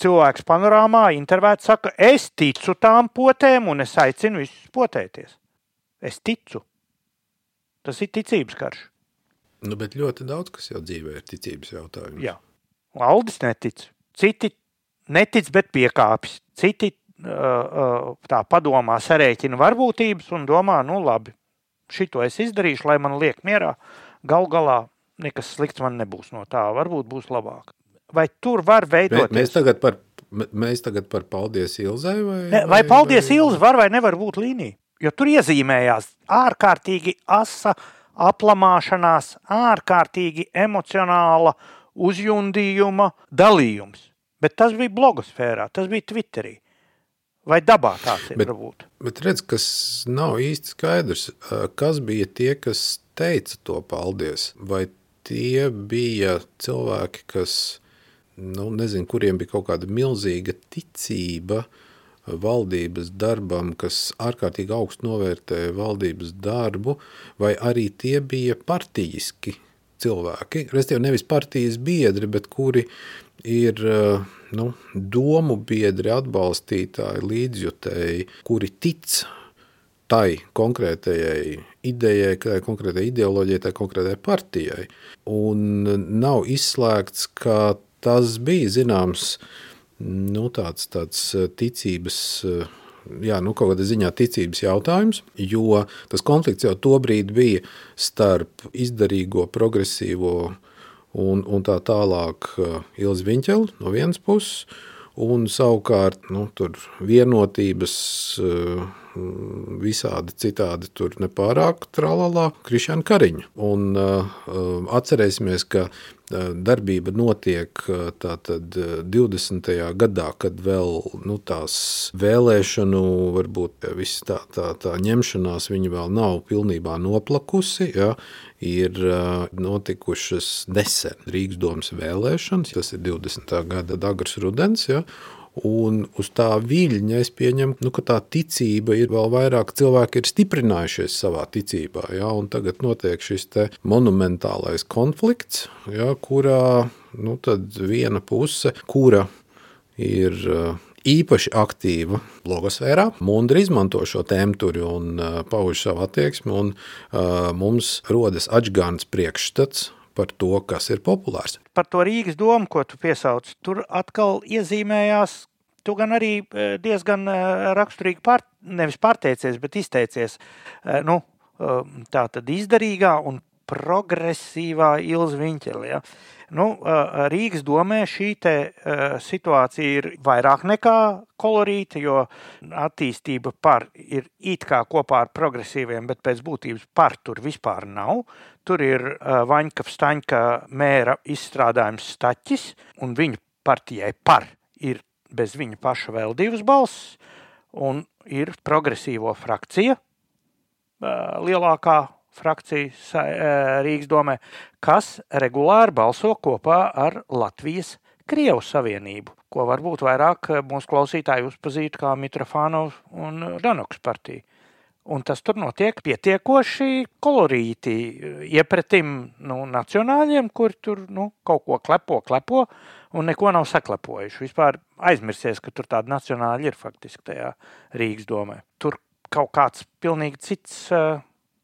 cilvēks panorāmā intervētā saka, es ticu tām potēm un es aicinu visus potēties. Es ticu. Tas ir ticības karš. Nu, bet ļoti daudz kas jau dzīvē ir ticības jautājums. Jā, Aldis netic. Citi netic, bet piekāpjas. Citi uh, tā padomā, sarēķina varbūtības un domā, nu labi, šito es izdarīšu, lai man liek mierā. Gal galā nekas slikts man nebūs no tā. Varbūt būs labāk. Vai tur var veidot? Mēs tagad par, mēs tagad par paldies Ilzai vai? Ne, vai paldies vai... Ilzai var vai nevar būt līnija? Jo tur iezīmējās ārkārtīgi asa aplamāšanās, ārkārtīgi emocionāla uzjundījuma dalījums. Bet tas bija blogosfērā, tas bija Twitterī. Vai dabā tāds ir? Bet, varbūt? bet redz, kas nav īsti skaidrs, kas bija tie, kas teica to paldies. Vai tie bija cilvēki, kas, nu, nezinu, kuriem bija kaut kāda milzīga ticība valdības darbam, kas ārkārtīgi augstu novērtēja valdības darbu, vai arī tie bija partijiski cilvēki, respektīvi nevis partijas biedri, bet kuri ir nu, domu biedri, atbalstītāji, līdzjutēji, kuri tic tai konkrētajai idejai, tai konkrētajai ideoloģijai, tai konkrētajai partijai. Un nav izslēgts, ka tas bija zināms nu, tāds, tāds ticības. Jā, nu, kaut kādā ziņā ticības jautājums, jo tas konflikts jau tobrīd bija starp izdarīgo, progresīvo un, un tā tālāk Ilzi Viņķelu no vienas puses, un savukārt nu, vienotības Mm, visādi citādi tur nepārāk tralalā Krišāna Kariņa. Un uh, atcerēsimies, ka uh, darbība notiek tātad 20. gadā, kad vēl nu, tās vēlēšanu, varbūt viss tā, tā, tā ņemšanās viņa vēl nav pilnībā noplakusi, ja, ir notikušas nesen Rīgas domas vēlēšanas, tas ir 20. gada Dagras rudens, ja, Un uz tā viļņa es pieņemu, nu, ka tā ticība ir vēl vairāk, cilvēki ir stiprinājušies savā ticībā. Ja, tagad notiek šis monumentālais konflikts, ja, kurā nu, viena puse, kura ir īpaši aktīva blogosfērā. Mundri izmanto šo tēmu un uh, pauž savu attieksmi. Un, uh, mums rodas atgādājums priekšstats par to, kas ir populārs. Par to Rīgas domu, ko tu piesauc, tur atkal iezīmējās. Tu gan arī eh, diezgan eh, raksturīgi pār, nevis pārteicies, bet izteicies eh, nu, tā tad izdarīgā un progresīvā Ilza Viņķelē. Ja. Nu, Rīgas domē šī te, situācija ir vairāk nekā kolorīta, jo attīstība par ir it kā kopā ar progresīviem, bet pēc būtības par tur vispār nav. Tur ir Vaņka Staņka mēra izstrādājums staķis, un viņa partijai par ir bez viņa paša vēl divas balss, un ir progresīvo frakcija lielākā frakcija Rīgas domē, kas regulāri balso kopā ar Latvijas Krievu savienību, ko varbūt vairāk mūsu klausītāji uzpazītu kā Mitrofānov un Danoks partiju. Un tas tur notiek pietiekoši kolorīti, iepratim nu, nacionāļiem, kur tur nu, kaut ko klepo, klepo un neko nav saklepojuši. Vispār aizmirsies, ka tur tāda nacionāļa ir faktiski tajā Rīgas domē. Tur kaut kāds pilnīgi cits uh,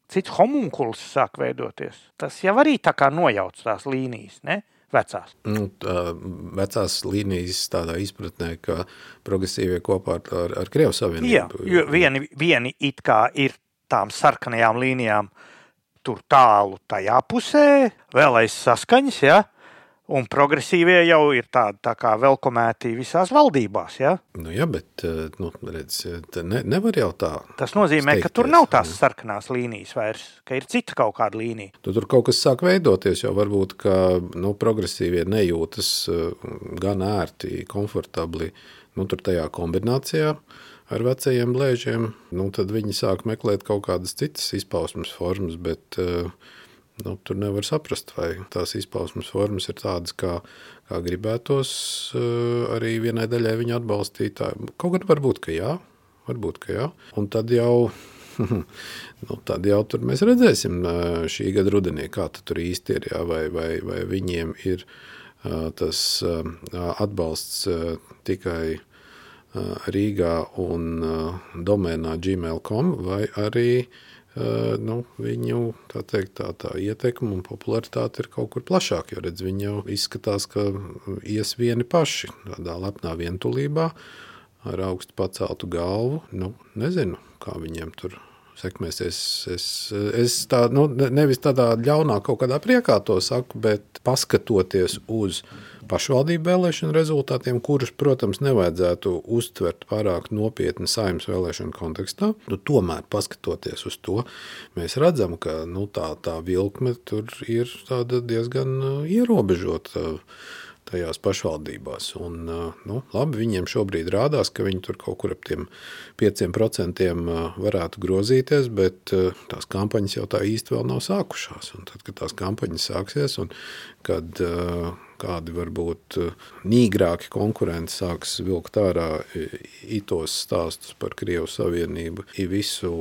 cits homunkuls sāk veidoties. Tas jau arī tā kā nojauc tās līnijas, ne? Vecās. Nu, tā, vecās līnijas tādā izpratnē, ka progresīvie kopā ar, ar, ar Krievu savienību. Jā, jo vieni, vieni it kā ir tām sarkanajām līnijām tur tālu tajā pusē, vēl aiz saskaņas, ja? Un progresīvie jau ir tādi tā kā velkomēti visās valdībās. Ja? Nu, jā, bet eh, nu, redz, ne, nevar jau tā. Tas nozīmē, steigties. ka tur nav tās sarkanās līnijas vairs, ka ir cita kaut kāda līnija. Tu tur kaut kas sāk veidoties, jo varbūt ka, nu, progresīvie nejūtas eh, gan ērti, komfortabli nu, tajā kombinācijā ar vecajiem blēžiem. Nu, tad viņi sāk meklēt kaut kādas citas izpausmes formas. Bet, uh, Nu, tur nevar saprast, vai tās izpausmes formas ir tādas, kā, kā gribētos uh, arī vienai daļai viņa atbalstītāji. Kaut gan varbūt, ka jā, varbūt, ka jā. Un tad jau, nu, tad jau tur mēs redzēsim uh, šī gada rudenī, kā tur īsti ir, jā, vai, vai, vai viņiem ir uh, tas atbalsts tikai Rīgā un domēnā gmail.com vai arī uh, nu, viņu tā teikt, tā, tā ietekme un popularitāte ir kaut kur plašāka. Jo redz, viņi jau izskatās, ka ies vieni paši tādā lepnā vientulībā ar augstu paceltu galvu. Nu, nezinu, kā viņiem tur sekmēsies. Es, es tā, nu, nevis tādā ļaunā kaut kādā priekā to saku, bet paskatoties uz pašvaldību vēlēšanu rezultātiem, kurus, protams, nevajadzētu uztvert pārāk nopietni saimnes vēlēšanu kontekstā. Nu, tomēr, paskatoties uz to, mēs redzam, ka nu, tā, tā vilkme tur ir diezgan uh, ierobežota tajās pašvaldībās. Un, uh, nu, labi, viņiem šobrīd rādās, ka viņi tur kaut kur ap tiem 5% uh, varētu grozīties, bet tās kampaņas jau tā īsti vēl nav sākušās. Un tad, kad tās kampaņas sāksies un kad kādi varbūt eh, nīgrāki konkurenti sāks vilkt ārā itos stāstus par Krievu Savienību, visu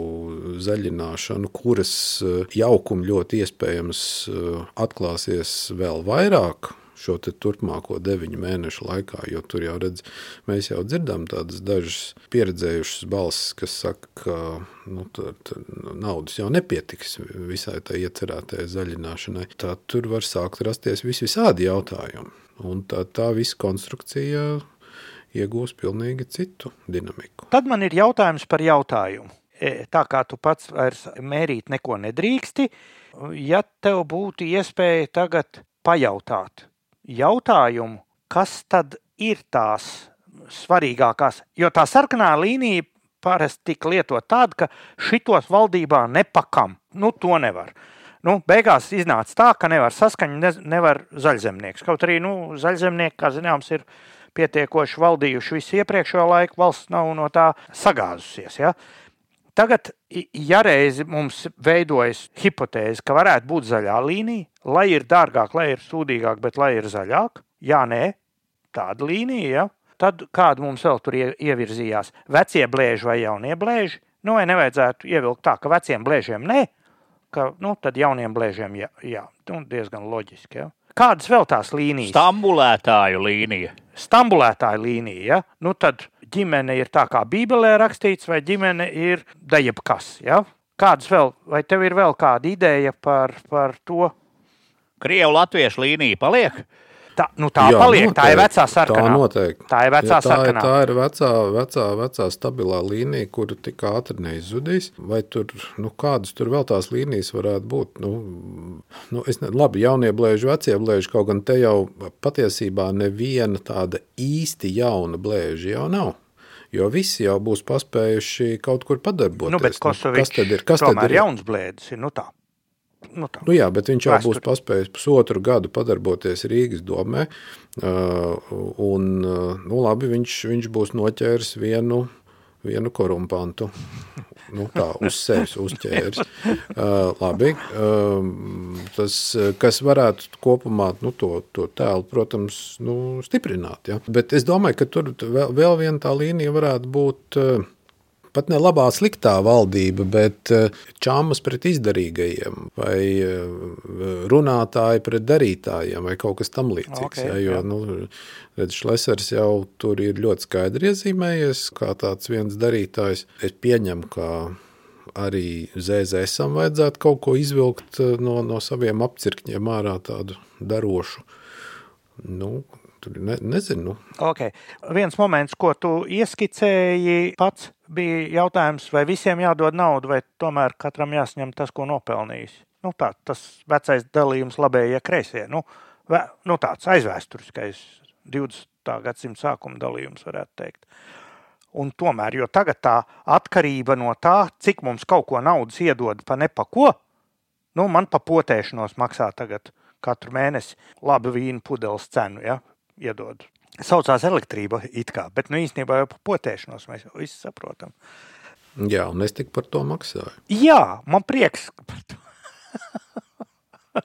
zaļināšanu, kuras eh, jaukumu ļoti iespējams eh, atklāsies vēl vairāk šo turpmāko deviņu mēnešu laikā. Jo tur jau redz, mēs jau dzirdam tādas dažas pieredzējušas balsis, kas saka, ka nu, tā, tā, naudas jau nepietiks visai tā iecerētajai zaļināšanai. Tad tur var sākt rasties vis visādi jautājumi. Un tā, tā visa konstrukcija iegūs pilnīgi citu dinamiku. Tad man ir jautājums par jautājumu. E, tā kā tu pats vairs mērīt neko nedrīksti, ja tev būtu iespēja tagad pajautāt, jautājumu, kas tad ir tās svarīgākās. Jo tā sarkanā līnija parasti tika lietot tāda, ka šitos valdībā nepakam. Nu, to nevar. Nu, beigās iznāca tā, ka nevar saskaņot, ne, nevar zaļzemnieks. Kaut arī nu, zaļzemnieki, kā zināms, ir pietiekoši valdījuši visu iepriekšējo laiku, valsts nav no tā sagāzusies. Ja? Tagad, ja reizi mums veidojas hipotēze, ka varētu būt zaļā līnija, lai ir dārgāk, lai ir sūdīgāk, bet lai ir zaļāk, jā, nē, tāda līnija, ja? tad kāda mums vēl tur ievirzījās? Vecie blēži vai jaunie blēži? Nu, vai nevajadzētu ievilkt tā, ka veciem blēžiem nē, ka nu, tad jauniem blēžiem jā, jā. Nu, diezgan loģiski. Ja? Kādas vēl tās līnijas? Stambulētāju līnija. Stambulētāju līnija, ja? nu tad ģimene ir tā kā Bībelē rakstīts, vai ģimene ir dejebkas. Ja? Kādas vēl, vai tev ir vēl kāda ideja par, par to, Krievu latviešu līnija paliek. Tā, nu, tā Jā, paliek. Noteikti. Tā ir vecā sarkanā. Tā noteikti. Tā ir vecā ja, tā, sarkanā. Tā ir vecā, vecā, vecā stabilā līnija, kuru tik ātri neizudīs. Vai tur, nu, kādas tur vēl tās līnijas varētu būt? Nu, nu, es ne, labi, jaunie blēži, vecie blēži, kaut gan te jau patiesībā neviena tāda īsti jauna blēža jau nav. Jo visi jau būs paspējuši kaut kur padarboties. Nu, bet Kosovičs, nu, kas tad ir? Kas tad ir? jauns blēdis ir, nu tā. Nu, tā. nu jā, bet viņš jau Vēsturi. būs paspējis pusotru gadu padarboties Rīgas domē. Uh, un, uh, nu, labi, viņš, viņš būs noķēris vienu, vienu korumpantu. Nu, tā uz sevis uzķēris. Uh, labi, uh, tas, kas varētu kopumā nu, to, to tēlu, protams, nu, stiprināt. Ja? Bet es domāju, ka tur vēl, vēl viena tā līnija varētu būt. Uh, pat ne labā, sliktā valdība, bet eh, čāmas pret izdarīgajiem, vai eh, runātāji pret darītājiem, vai kaut kas tamlīdzīgs. Okay, ja, jo, nu, redz, Šlesers jau tur ir ļoti skaidri iezīmējies, kā tāds viens darītājs. Es pieņemu, ka arī ZZSam vajadzētu kaut ko izvilkt eh, no, no saviem apcirkņiem ārā tādu darošu. Nu, Tur ne, nezinu. Okay. Viens moments, ko tu ieskicēji pats, bija jautājums, vai visiem jādod naudu, vai tomēr katram jāsņem tas, ko nopelnījis. Nu, tā, tas vecais dalījums labējie kreisie. Nu, vē, nu, tāds aizvēsturiskais 20. gadsimta sākuma dalījums, varētu teikt. Un tomēr, jo tagad tā atkarība no tā, cik mums kaut ko naudas iedod pa nepako, nu, man pa potēšanos maksā tagad katru mēnesi labu vīnu pudeles cenu. Ja? iedod. Saucās elektrība, kā, bet nu, īstenībā jau par potēšanos mēs visi saprotam. Jā, un es tik par to maksāju. Jā, man prieks par to.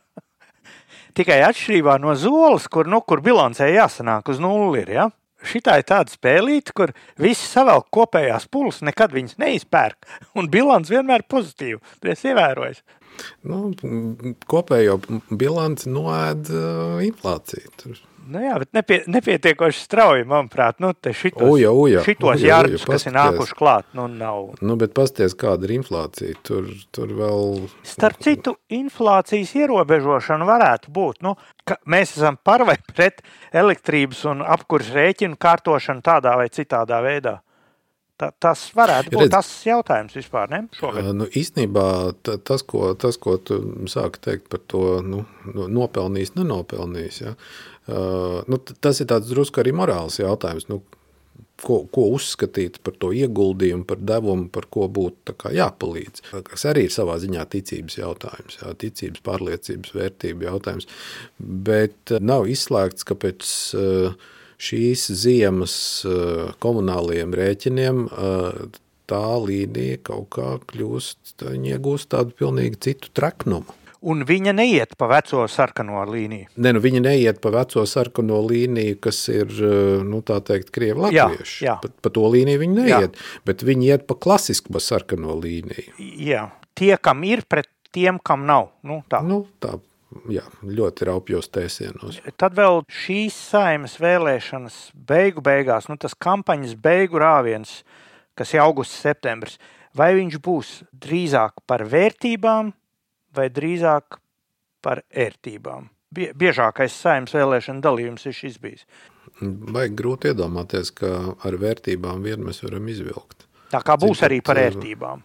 Tikai atšķirībā no zolas, kur, nu, kur bilancē jāsanāk uz nulli. Ir, ja? Šitā ir tāda spēlīte, kur visi savelk kopējās pulas, nekad viņas neizpērk. Un bilants vienmēr ir pozitīva. Es ievēroju. Nu, kopējo bilanci noēd inflācija. Tur Nu jā, bet nepie, nepietiekoši strauji, manuprāt, nu, šitos, uja, uja, šitos uja, jārgus, kas ir nākuši klāt, nu, nav. Nu, bet pasties, kāda ir inflācija, tur, tur vēl... Starp citu, inflācijas ierobežošana varētu būt, nu, ka mēs esam par vai pret elektrības un apkurs rēķinu kārtošanu tādā vai citādā veidā. Ta, tas varētu būt Redz, tas jautājums vispār. Ne? Šogad. Nu, īstenībā tas ko, tas, ko tu sāki teikt par to nu, nopelnījis, nenopelnījis, ja? uh, nu, tas ir drusku arī morāls jautājums. Nu, ko, ko uzskatīt par to ieguldījumu, par devumu, par ko būtu jāpalīdz. Tas arī ir savā ziņā ticības jautājums, jā, ticības, pārliecības, vērtību jautājums. Bet nav izslēgts, ka pēc uh, šīs ziemas eh, komunālajiem rēķiniem eh, tā līnija kaut kā kļūst, viņa iegūst tādu pilnīgi citu traknumu. Un viņa neiet pa veco sarkano līniju. Ne, nu viņa neiet pa veco sarkano līniju, kas ir, eh, nu tā teikt, krievi latvieši. Jā, jā. Pa, pa to līniju viņa neiet, jā. bet viņa iet pa klasisku sarkano līniju. Jā, tie, kam ir, pret tiem, kam nav. Nu, tā. Nu, tā jā, ļoti raupjos tēsienos. Tad vēl šīs saimas vēlēšanas beigu beigās, nu tas kampaņas beigu rāviens, kas ir augusts, septembris, vai viņš būs drīzāk par vērtībām vai drīzāk par ērtībām? Biežākais saimnes vēlēšana dalījums ir šis bijis. Vajag grūti iedomāties, ka ar vērtībām vien mēs varam izvilkt. Tā kā būs Cik arī par ērtībām.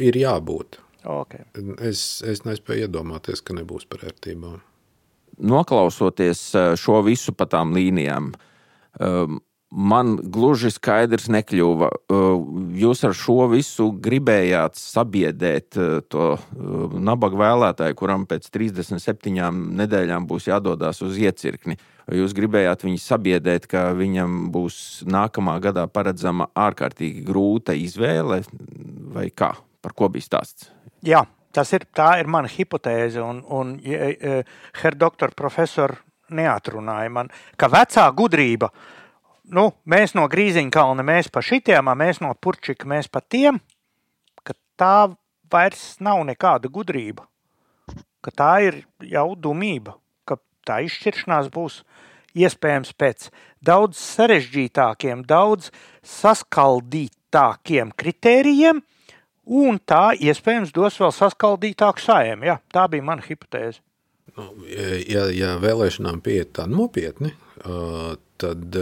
Ir jābūt. Okay. Es, es nespēju iedomāties, ka nebūs par ērtībām. Noklausoties eh, šo visu pa tām līnijām, um, man gluži skaidrs nekļuva. Uh, jūs ar šo visu gribējāt sabiedēt to nabaga vēlētāju, kuram pēc 37 nedēļām būs jādodas uz iecirkni. Jūs gribējāt viņu sabiedēt, ka viņam būs nākamā gadā paredzama ārkārtīgi grūta izvēle, vai kā? Par ko bija stāsts? Jā, tas ir, ir mana hipotēze, un, un herr doktor profesor neatrunāja man, ka vecā gudrība, nu, mēs no Grīziņkalna, mēs pa šitiem, mēs no Purčika, mēs pa tiem, ka tā vairs nav nekāda gudrība, ka tā ir jau dumība, ka tā izšķiršanās būs iespējams pēc daudz sarežģītākiem, daudz saskaldītākiem kritērijiem, un tā iespējams dos vēl saskaldītāku sājiem. Jā, tā bija mana hipotēze. Nu, ja, ja vēlēšanām pieiet tā nopietni, tad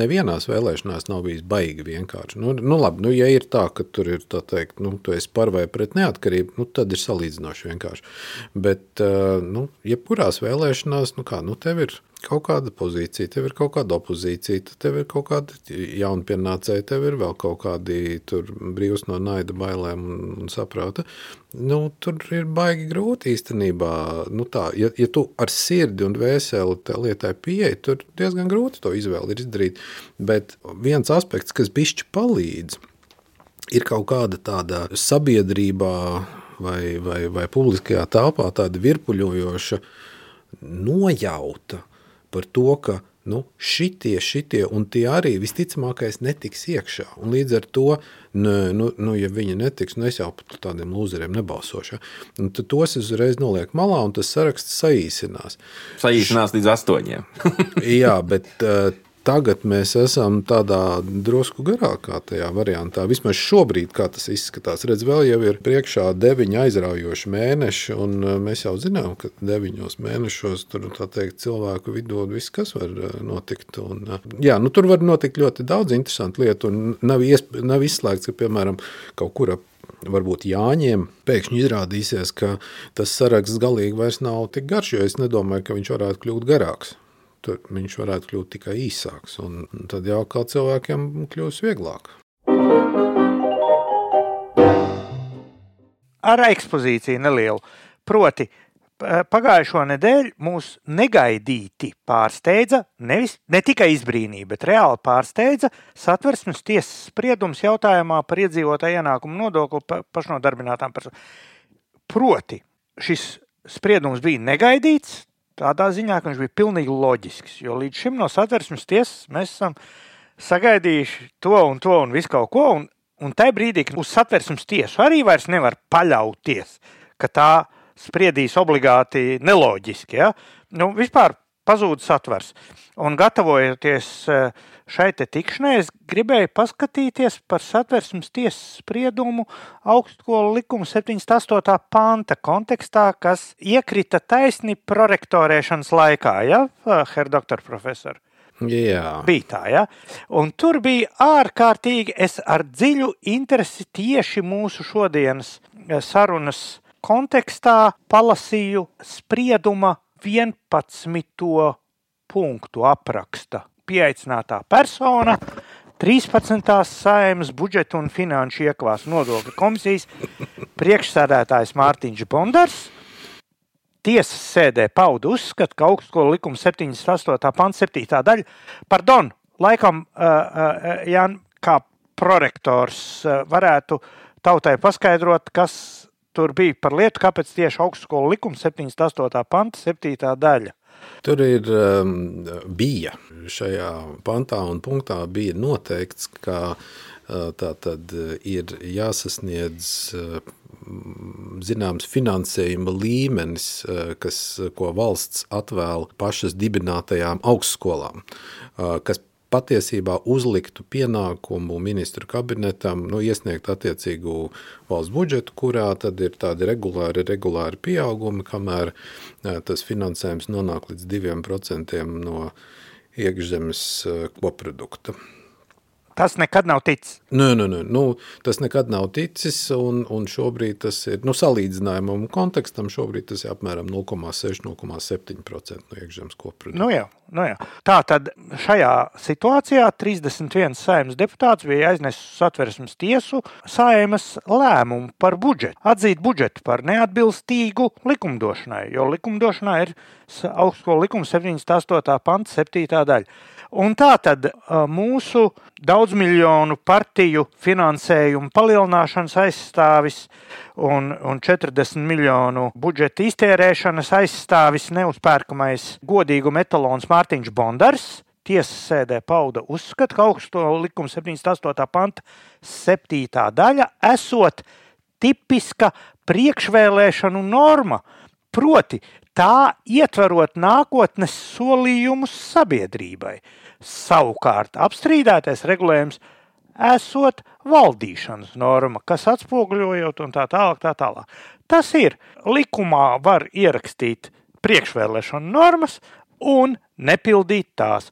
nevienās vēlēšanās nav bijis baigi vienkārši. Nu, nu, labi, nu, ja ir tā, ka tur ir tā teikt, nu, tu esi par vai pret neatkarību, nu, tad ir salīdzinoši vienkārši. Bet, nu, jebkurās vēlēšanās, nu kā, nu, tev ir kaut kāda pozīcija, tev ir kaut kāda opozīcija, tev ir kaut kāda jaunpienācēja, tev ir vēl kaut kādi brīvs no naida, bailēm un, un saprāta. Nu, tur ir baigi grūti īstenībā. Nu tā, ja, ja tu ar sirdi un vēseli tā lietai pieeji, tur diezgan grūti to izvēli izdarīt. Bet viens aspekts, kas bišķi palīdz, ir kaut kāda tāda sabiedrībā vai, vai, vai publiskajā telpā tāda virpuļojoša nojauta par to, ka nu, šitie, šitie un tie arī visticamākais netiks iekšā. Un līdz ar to, nu, nu, ja viņi netiks, nu es jau par tādiem lūzeriem nebalsošu. Ja? Tad tos es uzreiz nolieku malā, un tas saraksts saīsinās. Saīsinās līdz astoņiem. Jā, bet uh, Tagad mēs esam tādā drusku garākā tajā variantā. Vismaz šobrīd, kā tas izskatās, redz, vēl jau ir priekšā deviņi aizraujoši mēneši, un uh, mēs jau zinām, ka deviņos mēnešos tur teikt, cilvēku vidū viss kas var uh, notikt. Un, uh, jā, nu, tur var notikt ļoti daudz interesantu lietu, un nav, iesp, nav izslēgts, ka, piemēram, kaut kur ap varbūt Jāņiem pēkšņi izrādīsies, ka tas saraksts galīgi vairs nav tik garš, jo es nedomāju, ka viņš varētu kļūt garāks tur viņš varētu kļūt tikai īsāks. Un tad jau kā cilvēkiem kļūs vieglāk. Ar ekspozīciju nelielu. Proti, pagājušo nedēļu mūs negaidīti pārsteidza, nevis, ne tikai izbrīnīja, bet reāli pārsteidza satversmes tiesas spriedums jautājumā par iedzīvotāju ienākumu nodokli pašnodarbinātām personām. Proti, šis spriedums bija negaidīts, tādā ziņā, ka viņš bija pilnīgi loģisks. Jo līdz šim no satversmes tiesas mēs esam sagaidījuši to un to un visu kaut ko. Un, un tajā brīdī, kad uz satversmes tiesu arī vairs nevar paļauties, ka tā spriedīs obligāti neloģiski. Ja? Nu, vispār pazūd satvers. Un gatavojoties uh, šai tikšanai es gribēju paskatīties par satversmes tiesas spriedumu augstskolu likuma 78. panta kontekstā, kas iekrita taisni prorektorēšanas laikā, ja, herr doktor profesor? Jā. Bija tā, ja. Un tur bija ārkārtīgi, es ar dziļu interesi tieši mūsu šodienas eh, sarunas kontekstā palasīju sprieduma 11. punktu apraksta pieaicinātā persona 13. saimnes budžeta un finanšu iekvās nodokļu komisijas priekšsēdētājs Mārtiņš Bondars. Tiesas sēdē pauda uzskatu, ka augstskola likuma 78. pants 7. daļa, pardon, laikam, uh, uh, Jan, kā prorektors uh, varētu tautai paskaidrot, kas tur bija par lietu, kāpēc tieši augstskola likuma 78. panta 7. daļa. Tur ir um, bija šajā pantā un punktā bija noteikts, ka uh, tā tad ir jāsasniedz uh, zināms finansējuma līmenis, uh, kas, ko valsts atvēl pašas dibinātajām augstskolām, kas patiesībā uzliktu pienākumu ministru kabinetam nu, iesniegt attiecīgu valsts budžetu, kurā tad ir tādi regulāri, regulāri pieaugumi, kamēr tas finansējums nonāk līdz 2% no iekšzemes koprodukta. Tas nekad nav ticis. Nē, nē, nē. Nu, tas nekad nav ticis. Un, un šobrīd tas ir nu, salīdzinājumam, kontekstam. Šobrīd tas ir apmēram 0,6-0,7% no iekšzemes koprodukta. Nu jā, nu jā. Tā tad šajā situācijā 31 saimnes deputāts bija aiznesis satversmes tiesu saimas lēmumu par budžetu. Atzīt budžetu par neatbilstīgu likumdošanai, jo likumdošanā ir augstskola likuma 78. pants 7. daļa. Un tā tad mūsu daudzmiljonu partiju finansējumu palielināšanas aizstāvis un, un 40 miljonu budžeta iztērēšanas aizstāvis neuzpērkamais godīgu metalons Mārtiņš Bondars. Tiesas sēdē pauda uzskatu, ka augsto likuma 78. panta 7. daļa esot tipiska priekšvēlēšanu norma, proti tā ietverot nākotnes solījumus sabiedrībai. Savukārt apstrīdētais regulējums esot valdīšanas norma, kas atspoguļojot un tā tālāk, tā tālāk. Tas ir likumā var ierakstīt priekšvēlēšanu normas un nepildīt tās.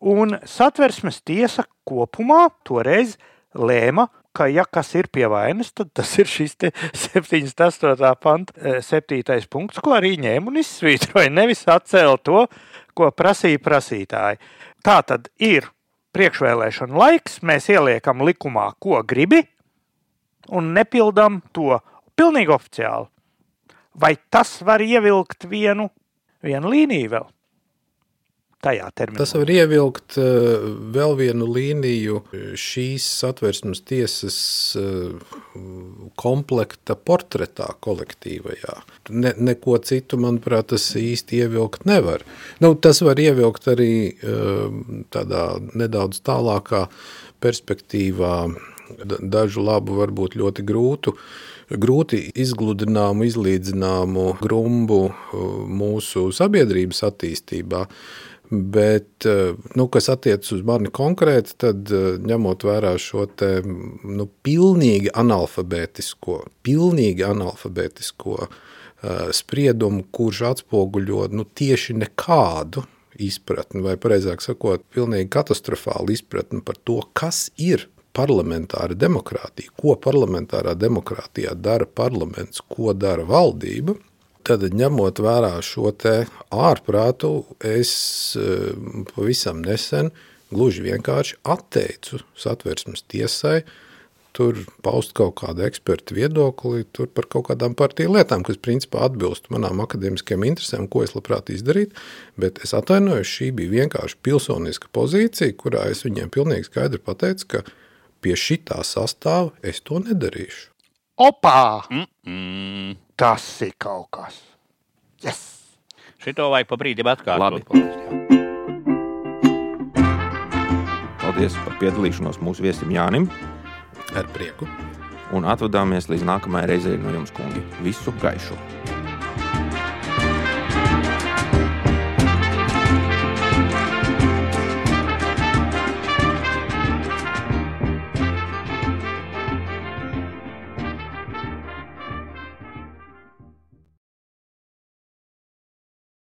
Un satversmes tiesa kopumā toreiz lēma, ka, ja kas ir pie vainas, tad tas ir šis 78. panta 7. punkts, ko arī ņēma un izsvītroja. Nevis atcēla to, ko prasīja prasītāji. Tā tad ir priekšvēlēšana laiks, mēs ieliekam likumā, ko gribi, un nepildām to pilnīgi oficiāli. Vai tas var ievilkt vienu, vienu līniju vēl? Tajā terminā. Tas var ievilkt uh, vēl vienu līniju šīs satversmes tiesas uh, komplekta portretā kolektīvajā. Ne, neko citu, manuprāt, tas īsti ievilkt nevar. Nu, tas var ievilkt arī tādā nedaudz tālākā perspektīvā, dažu labu, varbūt ļoti grūtu grūti izgludināmu, izlīdzināmu grumbu mūsu sabiedrības attīstībā. Bet, eh, nu, kas attiecas uz mani konkrēti, tad eh, ņemot vērā šo te, nu, pilnīgi analfabētisko, pilnīgi analfabētisko uh, spriedumu, kurš atspoguļo nu, tieši nekādu izpratni, vai precīzāk sakot, pilnīgi katastrofālu izpratni par to, kas ir parlamentāra demokrātija, ko parlamentārā demokrātijā dara parlaments, ko dara valdība Tad, ņemot vērā šo ārprātu, es eh, pavisam nesen gluži vienkārši atteicu satversmes tiesai tur paust kaut kādu ekspertu viedokli par kaut kādām partiju lietām, kas principā atbilst manām akadēmiskajām interesēm, ko es labprāt izdarītu. Bet es atvainojos, šī bija vienkārši pilsoniska pozīcija, kurā es viņiem pilnīgi skaidri pateicu, ka pie šitā sastāva es to nedarīšu. Opā! Mm -mm. Tas ir kaut kas. Yes! Šito vajag pa brīdim atkārtot. Paldies par piedalīšanos mūsu viesim Jānim. Ar prieku. Un atvadāmies līdz nākamajai reizei no jums, kungi. Visu gaišu!